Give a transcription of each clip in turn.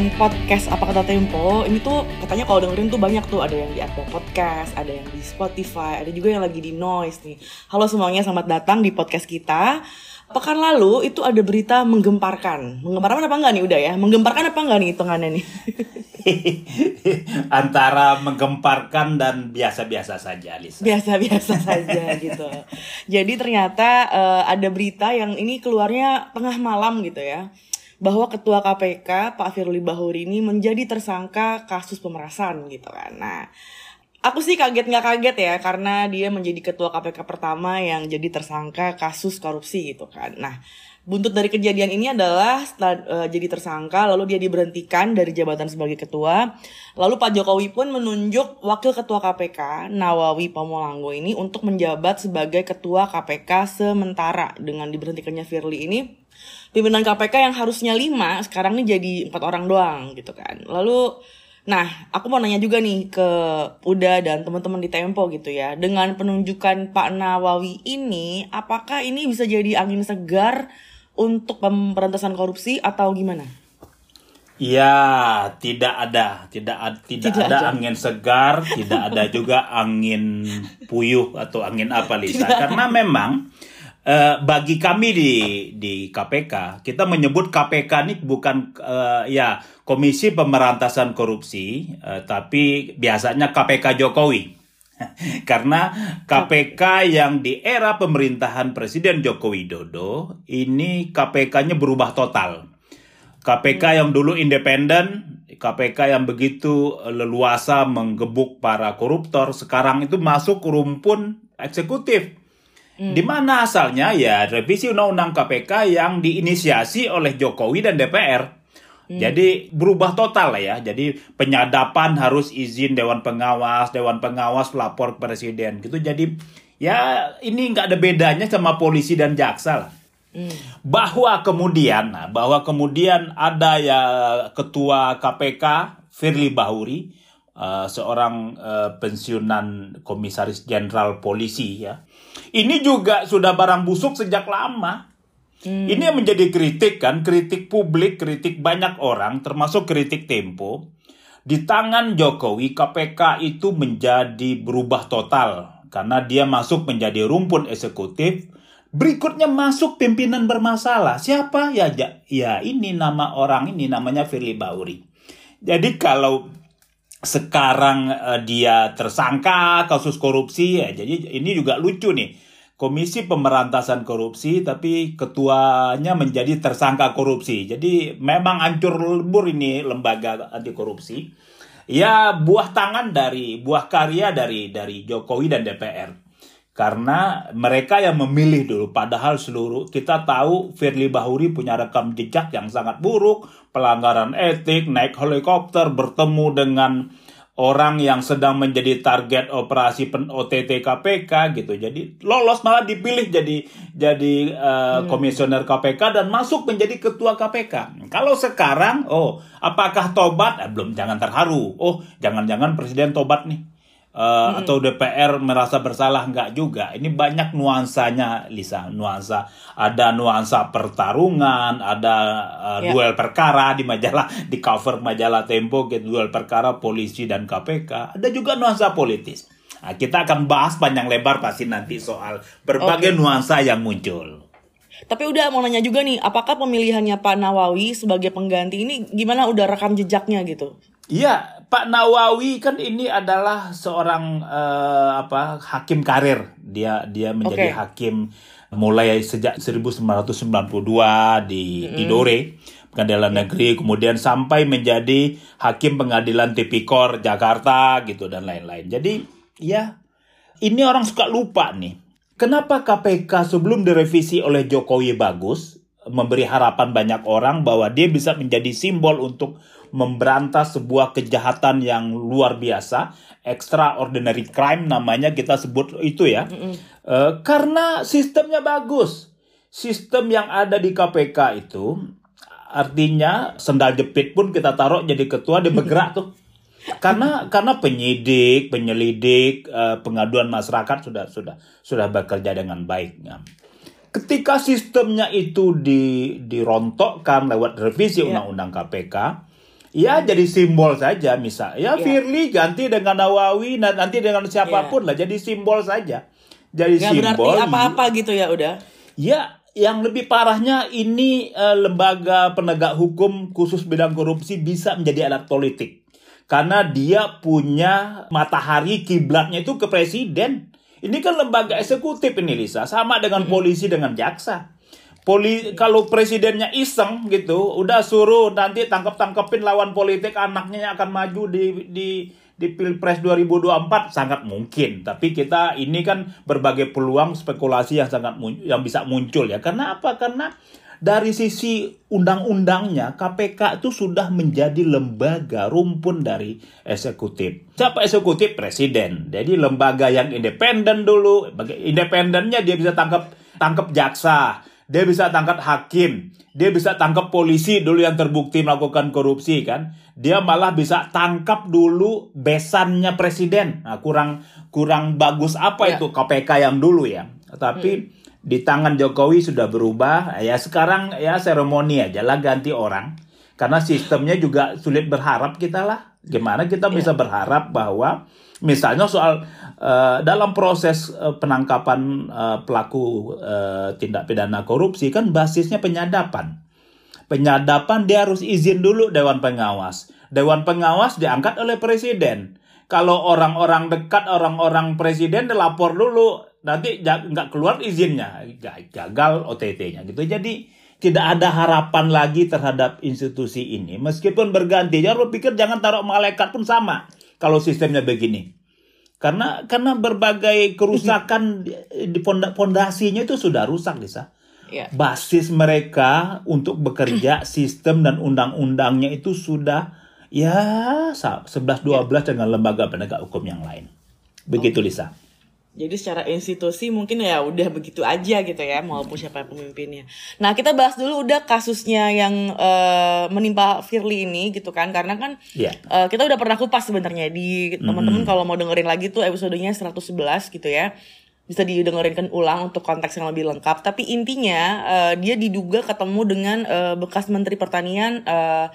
mendengarkan podcast Apa Kata Tempo Ini tuh katanya kalau dengerin tuh banyak tuh. Ada yang di Apple Podcast, ada yang di Spotify Ada juga yang lagi di Noise nih. Halo semuanya, selamat datang di podcast kita. Pekan lalu itu ada berita menggemparkan. Menggemparkan apa enggak nih udah ya? Menggemparkan apa enggak nih hitungannya nih? Antara menggemparkan dan biasa-biasa saja Lisa. Biasa-biasa saja gitu. Jadi ternyata uh, ada berita yang ini keluarnya tengah malam gitu ya bahwa Ketua KPK Pak Firly Bahuri ini menjadi tersangka kasus pemerasan gitu kan. Nah, aku sih kaget nggak kaget ya karena dia menjadi Ketua KPK pertama yang jadi tersangka kasus korupsi gitu kan. Nah, buntut dari kejadian ini adalah setelah uh, jadi tersangka lalu dia diberhentikan dari jabatan sebagai ketua. Lalu Pak Jokowi pun menunjuk wakil ketua KPK Nawawi Pamulango ini untuk menjabat sebagai ketua KPK sementara dengan diberhentikannya Firly ini pimpinan KPK yang harusnya lima sekarang ini jadi empat orang doang gitu kan lalu nah aku mau nanya juga nih ke Uda dan teman-teman di Tempo gitu ya dengan penunjukan Pak Nawawi ini apakah ini bisa jadi angin segar untuk pemberantasan korupsi atau gimana? Ya, tidak ada, tidak tidak, tidak ada aja. angin segar, tidak ada juga angin puyuh atau angin apa Lisa. Tidak. Karena memang Uh, bagi kami di di KPK kita menyebut KPK ini bukan uh, ya Komisi Pemberantasan Korupsi uh, tapi biasanya KPK Jokowi. Karena KPK yang di era pemerintahan Presiden Joko Widodo ini KPK-nya berubah total. KPK yang dulu independen KPK yang begitu leluasa menggebuk para koruptor sekarang itu masuk rumpun eksekutif Hmm. Di mana asalnya ya revisi undang-undang KPK yang diinisiasi oleh Jokowi dan DPR. Hmm. Jadi berubah total lah ya. Jadi penyadapan harus izin Dewan Pengawas, Dewan Pengawas lapor ke Presiden gitu. Jadi ya ini nggak ada bedanya sama polisi dan jaksa lah. Hmm. Bahwa kemudian, nah, bahwa kemudian ada ya ketua KPK Firly Bahuri, uh, seorang uh, pensiunan komisaris jenderal polisi ya, ini juga sudah barang busuk sejak lama. Hmm. Ini yang menjadi kritik kan, kritik publik, kritik banyak orang, termasuk kritik Tempo. Di tangan Jokowi, KPK itu menjadi berubah total karena dia masuk menjadi rumpun eksekutif. Berikutnya masuk pimpinan bermasalah. Siapa? Ya, ya, ya ini nama orang ini namanya Firly Bauri. Jadi kalau sekarang uh, dia tersangka kasus korupsi ya jadi ini juga lucu nih Komisi Pemberantasan Korupsi tapi ketuanya menjadi tersangka korupsi. Jadi memang hancur lebur ini lembaga anti korupsi. Ya buah tangan dari buah karya dari dari Jokowi dan DPR. Karena mereka yang memilih dulu padahal seluruh kita tahu Firly Bahuri punya rekam jejak yang sangat buruk, pelanggaran etik, naik helikopter bertemu dengan orang yang sedang menjadi target operasi pen OTT KPK gitu. Jadi lolos malah dipilih jadi jadi uh, hmm. komisioner KPK dan masuk menjadi ketua KPK. Kalau sekarang, oh apakah tobat? Eh, belum, jangan terharu. Oh jangan-jangan presiden tobat nih uh, hmm. atau DPR merasa bersalah enggak juga. Ini banyak nuansanya, Lisa. Nuansa ada nuansa pertarungan, ada uh, ya. duel perkara di majalah di cover majalah Tempo gitu duel perkara polisi dan KPK. Ada juga nuansa politis. Nah, kita akan bahas panjang lebar pasti nanti soal berbagai okay. nuansa yang muncul. Tapi udah mau nanya juga nih, apakah pemilihannya Pak Nawawi sebagai pengganti ini gimana udah rekam jejaknya gitu? Iya, Pak Nawawi kan ini adalah seorang uh, apa hakim karir. Dia dia menjadi okay. hakim mulai sejak 1992 di mm. di Dore pengadilan negeri kemudian sampai menjadi hakim pengadilan tipikor Jakarta gitu dan lain-lain. Jadi ya ini orang suka lupa nih. Kenapa KPK sebelum direvisi oleh Jokowi bagus memberi harapan banyak orang bahwa dia bisa menjadi simbol untuk memberantas sebuah kejahatan yang luar biasa, extraordinary crime namanya kita sebut itu ya. Mm -mm. Uh, karena sistemnya bagus. Sistem yang ada di KPK itu artinya sendal jepit pun kita taruh jadi ketua dia bergerak tuh. Karena karena penyidik, penyelidik, uh, pengaduan masyarakat sudah sudah sudah bekerja dengan baik. Ketika sistemnya itu di dirontokkan lewat revisi Iya. undang-undang KPK, ya jadi simbol saja misal. Ya Iya. Firly ganti dengan Nawawi nanti dengan siapa pun lah jadi simbol saja. Jadi berarti simbol. apa-apa gitu ya udah. Ya, yang lebih parahnya ini eh, lembaga penegak hukum khusus bidang korupsi bisa menjadi alat politik. Karena dia punya matahari kiblatnya itu ke presiden. Ini kan lembaga eksekutif ini Lisa, sama dengan polisi dengan jaksa. Poli kalau presidennya iseng gitu, udah suruh nanti tangkap-tangkepin lawan politik anaknya yang akan maju di di di Pilpres 2024 sangat mungkin. Tapi kita ini kan berbagai peluang spekulasi yang sangat yang bisa muncul ya. Karena apa? Karena dari sisi undang-undangnya KPK itu sudah menjadi lembaga rumpun dari eksekutif. Siapa eksekutif? Presiden. Jadi lembaga yang independen dulu. Independennya dia bisa tangkap tangkap jaksa, dia bisa tangkap hakim, dia bisa tangkap polisi dulu yang terbukti melakukan korupsi kan. Dia malah bisa tangkap dulu besannya presiden. Nah, kurang kurang bagus apa Ya. itu KPK yang dulu ya. Tapi di tangan Jokowi sudah berubah. Ya sekarang ya seremoni aja lah ganti orang. Karena sistemnya juga sulit berharap kita lah. Gimana kita bisa berharap bahwa misalnya soal eh, dalam proses eh, penangkapan eh, pelaku eh, tindak pidana korupsi kan basisnya penyadapan. Penyadapan dia harus izin dulu Dewan Pengawas. Dewan Pengawas diangkat oleh Presiden. Kalau orang-orang dekat orang-orang Presiden dilapor dulu, nanti nggak keluar izinnya, Ga- gagal OTT-nya gitu. Jadi tidak ada harapan lagi terhadap institusi ini. Meskipun berganti, jangan berpikir jangan taruh malaikat pun sama kalau sistemnya begini. Karena karena berbagai kerusakan di fondasinya itu sudah rusak, Lisa Ya. basis mereka untuk bekerja sistem dan undang-undangnya itu sudah ya sa- 11-12 dengan lembaga penegak hukum yang lain. Begitu Lisa. Jadi secara institusi mungkin ya udah begitu aja gitu ya, maupun siapa pemimpinnya. Nah kita bahas dulu udah kasusnya yang eh, menimpa Firly ini gitu kan, karena kan Iya. eh, kita udah pernah kupas sebenarnya di teman-teman kalau mau dengerin lagi tuh episodenya 111 gitu ya, bisa didengerin ulang untuk konteks yang lebih lengkap. Tapi intinya eh, dia diduga ketemu dengan eh, bekas Menteri Pertanian eh,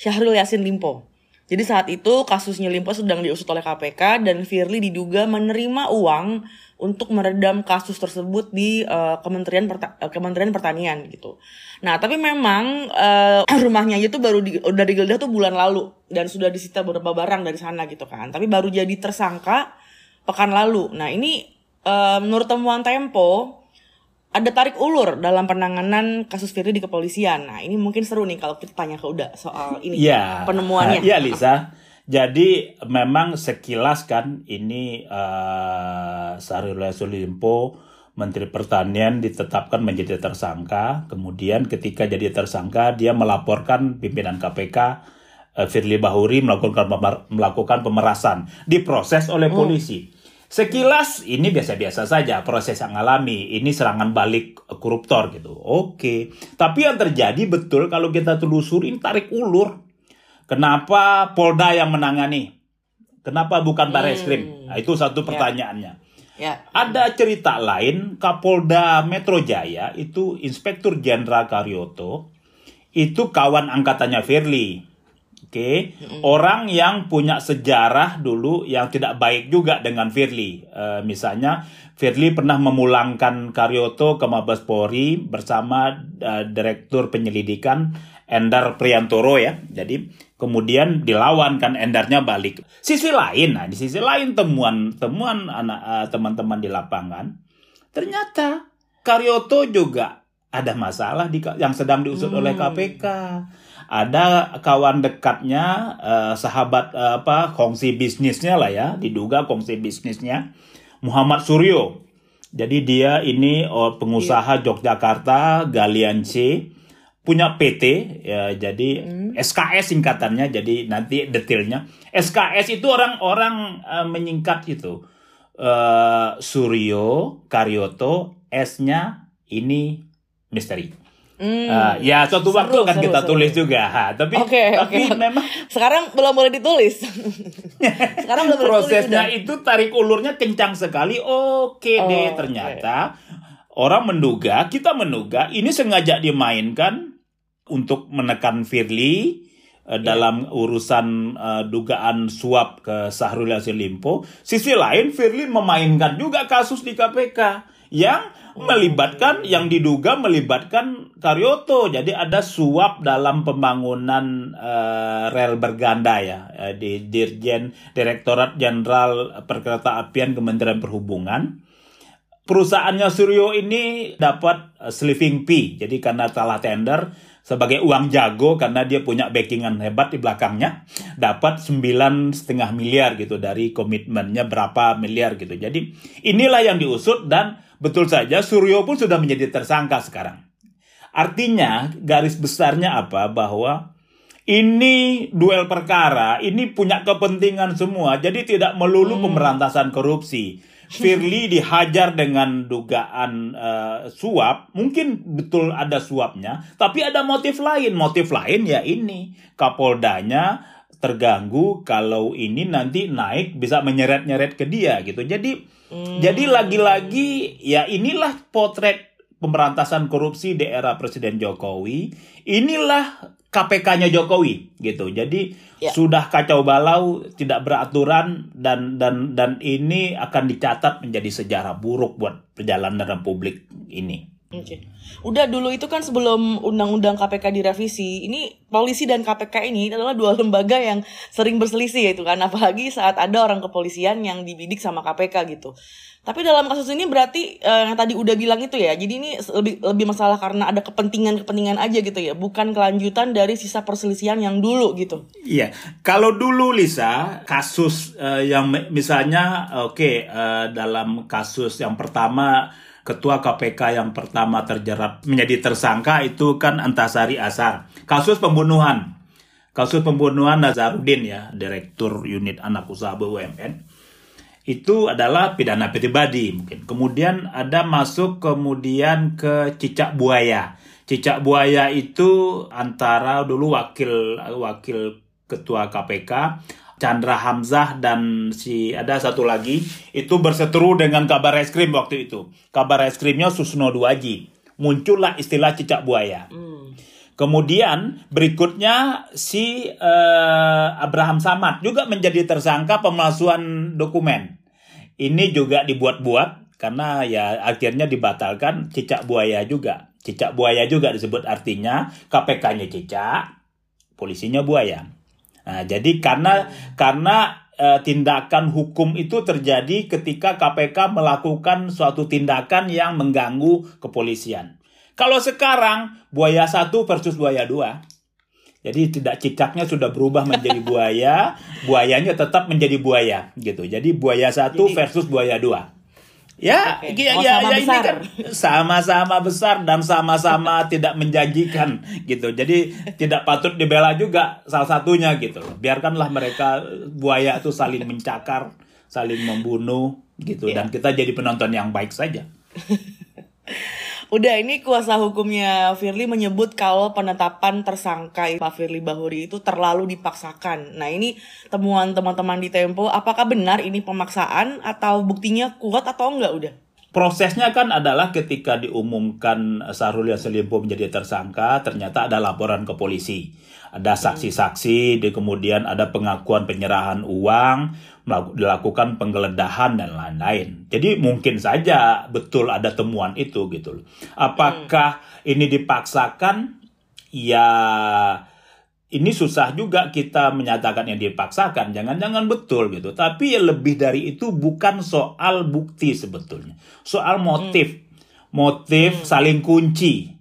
Syahrul Yassin Limpo. Jadi saat itu kasusnya Limpo sedang diusut oleh KPK dan Firly diduga menerima uang untuk meredam kasus tersebut di eh, Kementerian Perta- eh, Kementerian Pertanian gitu. Nah, tapi memang eh, rumahnya itu baru di, udah digeledah tuh bulan lalu dan sudah disita beberapa barang dari sana gitu kan. Tapi baru jadi tersangka pekan lalu. Nah, ini eh, menurut temuan Tempo ada tarik ulur dalam penanganan kasus Firly di kepolisian. Nah, ini mungkin seru nih kalau kita tanya ke Uda soal ini Iya. penemuannya. Iya Lisa. Jadi memang sekilas kan ini uh, Syahrul Limpo Menteri Pertanian ditetapkan menjadi tersangka. Kemudian ketika jadi tersangka dia melaporkan pimpinan KPK eh, Firly Bahuri melakukan pemer- melakukan pemerasan diproses oleh polisi. Sekilas ini biasa-biasa saja proses yang alami. Ini serangan balik koruptor gitu. Oke. Tapi yang terjadi betul kalau kita telusurin tarik ulur. Kenapa Polda yang menangani? Kenapa bukan Barreskrim? Nah, itu satu pertanyaannya. Ya. Ada cerita lain, Kapolda Metro Jaya itu Inspektur Jenderal Karyoto itu kawan angkatannya Firly. Oke, orang yang punya sejarah dulu yang tidak baik juga dengan Firly. Eh, misalnya Firly pernah memulangkan Karyoto ke Mabes Polri bersama eh, Direktur Penyelidikan Endar Priantoro ya. Jadi kemudian dilawan kan Endarnya balik. Sisi lain, nah di sisi lain temuan-temuan anak eh, teman-teman di lapangan ternyata Karyoto juga ada masalah di yang sedang diusut oleh KPK. Ada kawan dekatnya, eh, sahabat eh, apa kongsi bisnisnya lah ya, diduga kongsi bisnisnya Muhammad Suryo. Jadi dia ini oh, pengusaha Yogyakarta Galian C punya PT ya jadi SKS singkatannya jadi nanti detailnya SKS itu orang-orang eh, menyingkat itu eh Suryo Karyoto S-nya ini misteri. Hmm. Ah, ya suatu Seru, waktu akan seru, kita seru. tulis juga. Ha, tapi Oke, tapi oke. memang Sekarang belum boleh ditulis. Sekarang belum boleh prosesnya ditulis. itu tarik ulurnya kencang sekali. Oke Oh, deh ternyata orang menduga, kita menduga ini sengaja dimainkan untuk menekan Firly uh, dalam urusan uh, dugaan suap ke Sahrul Yassin Limpo. Sisi lain Firly memainkan juga kasus di KPK yang melibatkan yang diduga melibatkan Karyoto. Jadi ada suap dalam pembangunan uh, rel berganda ya uh, di Dirjen Direktorat Jenderal Perkereta Apian Kementerian Perhubungan. Perusahaannya Suryo ini dapat uh, sleeping fee. Jadi karena salah tender sebagai uang jago karena dia punya backingan hebat di belakangnya dapat sembilan setengah miliar gitu dari komitmennya berapa miliar gitu jadi inilah yang diusut dan Betul saja, Suryo pun sudah menjadi tersangka sekarang. Artinya, garis besarnya apa? Bahwa ini duel perkara, ini punya kepentingan semua, jadi tidak melulu hmm. pemberantasan korupsi. Firly dihajar dengan dugaan uh, suap, mungkin betul ada suapnya, tapi ada motif lain. Motif lain ya ini, Kapoldanya terganggu kalau ini nanti naik bisa menyeret-nyeret ke dia gitu. Jadi hmm. jadi lagi-lagi ya inilah potret pemberantasan korupsi di era Presiden Jokowi. Inilah KPK-nya Jokowi gitu. Jadi ya. sudah kacau balau, tidak beraturan dan dan dan ini akan dicatat menjadi sejarah buruk buat perjalanan publik ini. Oke. Okay. Udah dulu itu kan sebelum undang-undang KPK direvisi, ini polisi dan KPK ini adalah dua lembaga yang sering berselisih itu kan, apalagi saat ada orang kepolisian yang dibidik sama KPK gitu. Tapi dalam kasus ini berarti uh, yang tadi udah bilang itu ya, jadi ini lebih lebih masalah karena ada kepentingan-kepentingan aja gitu ya, bukan kelanjutan dari sisa perselisihan yang dulu gitu. Iya, kalau dulu Lisa kasus uh, yang misalnya oke okay, uh, dalam kasus yang pertama ketua KPK yang pertama terjerat menjadi tersangka itu kan Antasari Asar. Kasus pembunuhan. Kasus pembunuhan Nazarudin ya, Direktur Unit Anak Usaha BUMN. Itu adalah pidana pribadi mungkin. Kemudian ada masuk kemudian ke cicak buaya. Cicak buaya itu antara dulu wakil wakil ketua KPK Chandra Hamzah dan si ada satu lagi itu berseteru dengan kabar reskrim waktu itu. Kabar reskrimnya Susno Duaji. Muncullah istilah cicak buaya. Hmm. Kemudian berikutnya si uh, Abraham Samad juga menjadi tersangka pemalsuan dokumen. Ini juga dibuat-buat karena ya akhirnya dibatalkan cicak buaya juga. Cicak buaya juga disebut artinya KPK-nya cicak, polisinya buaya. Nah, jadi karena karena e, tindakan hukum itu terjadi ketika KPK melakukan suatu tindakan yang mengganggu kepolisian. Kalau sekarang buaya satu versus buaya dua, jadi tidak cicaknya sudah berubah menjadi buaya, buayanya tetap menjadi buaya gitu. Jadi buaya satu versus buaya dua. Ya, okay. ya, ya, ya ini kan sama-sama besar dan sama-sama tidak menjanjikan gitu. Jadi tidak patut dibela juga salah satunya gitu. Biarkanlah mereka buaya itu saling mencakar, saling membunuh gitu yeah. dan kita jadi penonton yang baik saja. Udah ini kuasa hukumnya Firly menyebut kalau penetapan tersangka Pak Firly Bahuri itu terlalu dipaksakan. Nah ini temuan teman-teman di Tempo, apakah benar ini pemaksaan atau buktinya kuat atau enggak udah? Prosesnya kan adalah ketika diumumkan Sahrul Yassin Limpo menjadi tersangka, ternyata ada laporan ke polisi. Ada saksi-saksi, di kemudian ada pengakuan penyerahan uang, dilakukan penggeledahan dan lain-lain. Jadi mungkin saja betul ada temuan itu gitu loh. Apakah hmm. ini dipaksakan? Ya ini susah juga kita menyatakan yang dipaksakan. Jangan-jangan betul gitu. Tapi ya lebih dari itu bukan soal bukti sebetulnya. Soal motif. Hmm. Motif hmm. saling kunci.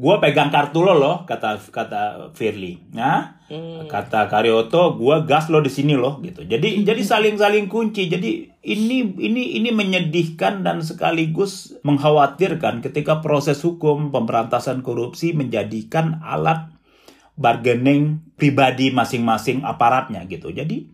Gue pegang kartu lo loh, kata kata Firly. Nah, hmm. kata Karyoto, gue gas lo di sini loh gitu. Jadi jadi saling saling kunci. Jadi ini ini ini menyedihkan dan sekaligus mengkhawatirkan ketika proses hukum pemberantasan korupsi menjadikan alat bargaining pribadi masing-masing aparatnya gitu. Jadi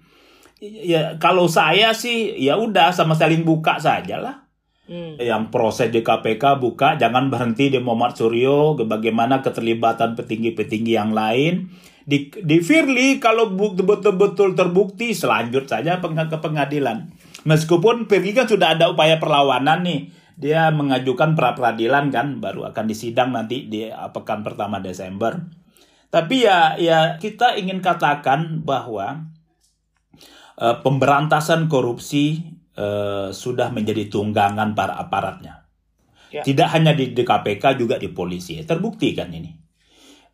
ya kalau saya sih ya udah sama saling buka saja lah. Hmm. Yang proses di KPK buka, jangan berhenti di Muhammad Suryo, bagaimana keterlibatan petinggi-petinggi yang lain. Di, di Firly kalau betul-betul terbukti selanjut saja ke pengadilan. Meskipun Firly kan sudah ada upaya perlawanan nih dia mengajukan pra peradilan kan baru akan disidang nanti di pekan pertama Desember. Tapi ya ya kita ingin katakan bahwa uh, pemberantasan korupsi uh, sudah menjadi tunggangan para aparatnya. Ya. Tidak hanya di, di KPK juga di polisi. Terbukti kan ini.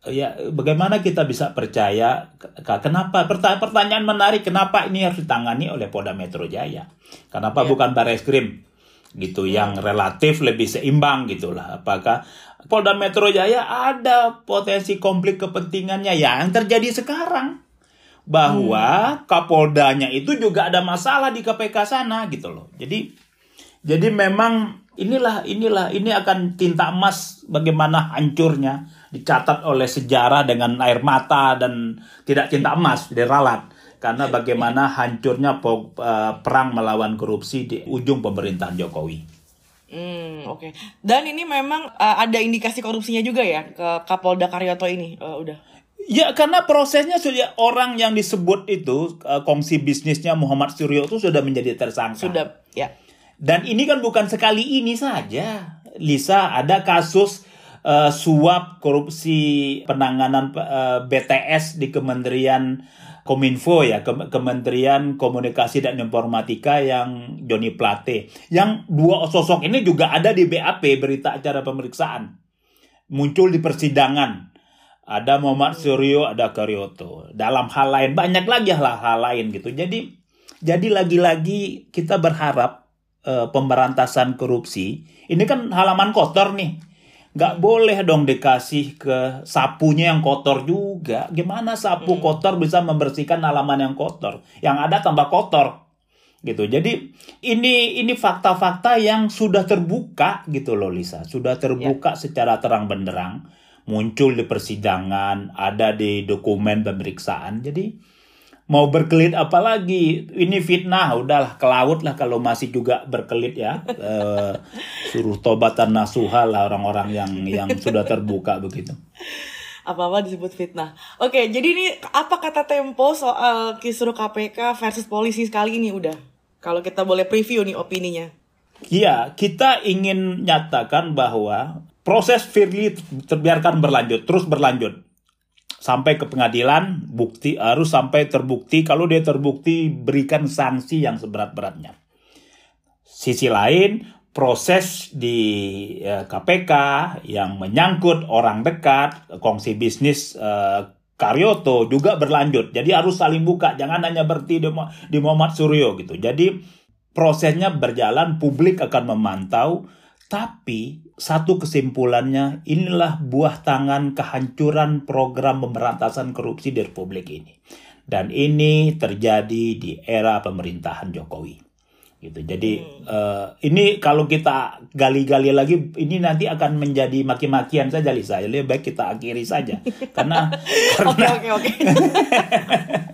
Ya, bagaimana kita bisa percaya kenapa pertanyaan menarik kenapa ini harus ditangani oleh Polda Metro Jaya? Kenapa ya. bukan Bareskrim? gitu yang relatif lebih seimbang gitulah apakah Polda Metro Jaya ada potensi konflik kepentingannya yang terjadi sekarang bahwa hmm. Kapoldanya itu juga ada masalah di KPK sana gitu loh jadi jadi memang inilah inilah ini akan tinta emas bagaimana hancurnya dicatat oleh sejarah dengan air mata dan tidak tinta emas diralat karena bagaimana hancurnya eh, perang melawan korupsi di ujung pemerintahan Jokowi. Hmm, oke. Okay. Dan ini memang uh, ada indikasi korupsinya juga ya ke Kapolda Karyoto ini, uh, udah. Ya karena prosesnya sudah orang yang disebut itu uh, kongsi bisnisnya Muhammad Suryo itu sudah menjadi tersangka. Sudah, ya. Dan ini kan bukan sekali ini saja. Lisa ada kasus uh, suap korupsi penanganan uh, BTS di Kementerian Kominfo ya Kementerian Komunikasi dan Informatika yang Joni Plate yang dua sosok ini juga ada di BAP berita acara pemeriksaan muncul di persidangan ada Muhammad Suryo ada Karyoto dalam hal lain banyak lagi hal-hal lain gitu jadi jadi lagi-lagi kita berharap uh, pemberantasan korupsi ini kan halaman kotor nih nggak boleh dong dikasih ke sapunya yang kotor juga. Gimana sapu hmm. kotor bisa membersihkan halaman yang kotor? Yang ada tambah kotor gitu. Jadi ini ini fakta-fakta yang sudah terbuka gitu loh Lisa, sudah terbuka ya. secara terang benderang, muncul di persidangan, ada di dokumen pemeriksaan. Jadi mau berkelit apa lagi ini fitnah udahlah ke laut lah kalau masih juga berkelit ya e, suruh tobatan nasuha lah orang-orang yang yang sudah terbuka begitu apa-apa disebut fitnah. Oke, jadi ini apa kata Tempo soal kisruh KPK versus polisi sekali ini udah? Kalau kita boleh preview nih opininya. Iya, kita ingin nyatakan bahwa proses Firly terbiarkan berlanjut, terus berlanjut sampai ke pengadilan bukti harus sampai terbukti kalau dia terbukti berikan sanksi yang seberat-beratnya. Sisi lain proses di uh, eh, KPK yang menyangkut orang dekat kongsi bisnis uh, Karyoto juga berlanjut. Jadi harus saling buka, jangan hanya berhenti di Muhammad Suryo gitu. Jadi prosesnya berjalan, publik akan memantau tapi satu kesimpulannya inilah buah tangan kehancuran program pemberantasan korupsi di Republik ini. Dan ini terjadi di era pemerintahan Jokowi. Gitu. Jadi hmm. uh, ini kalau kita gali-gali lagi ini nanti akan menjadi maki-makian saja Lisa. Lebih baik kita akhiri saja. Karena karena Oke oke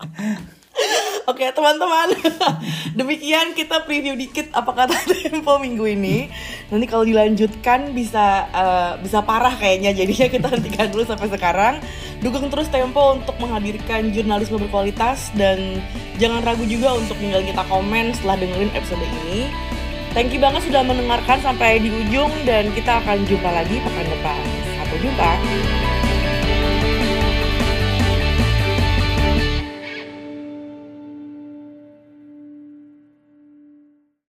oke. Oke teman-teman, demikian kita preview dikit apa kata Tempo minggu ini. Nanti kalau dilanjutkan bisa uh, bisa parah kayaknya, jadinya kita hentikan dulu sampai sekarang. Dukung terus Tempo untuk menghadirkan jurnalisme berkualitas dan jangan ragu juga untuk tinggal kita komen setelah dengerin episode ini. Thank you banget sudah mendengarkan sampai di ujung dan kita akan jumpa lagi pekan depan. Sampai jumpa.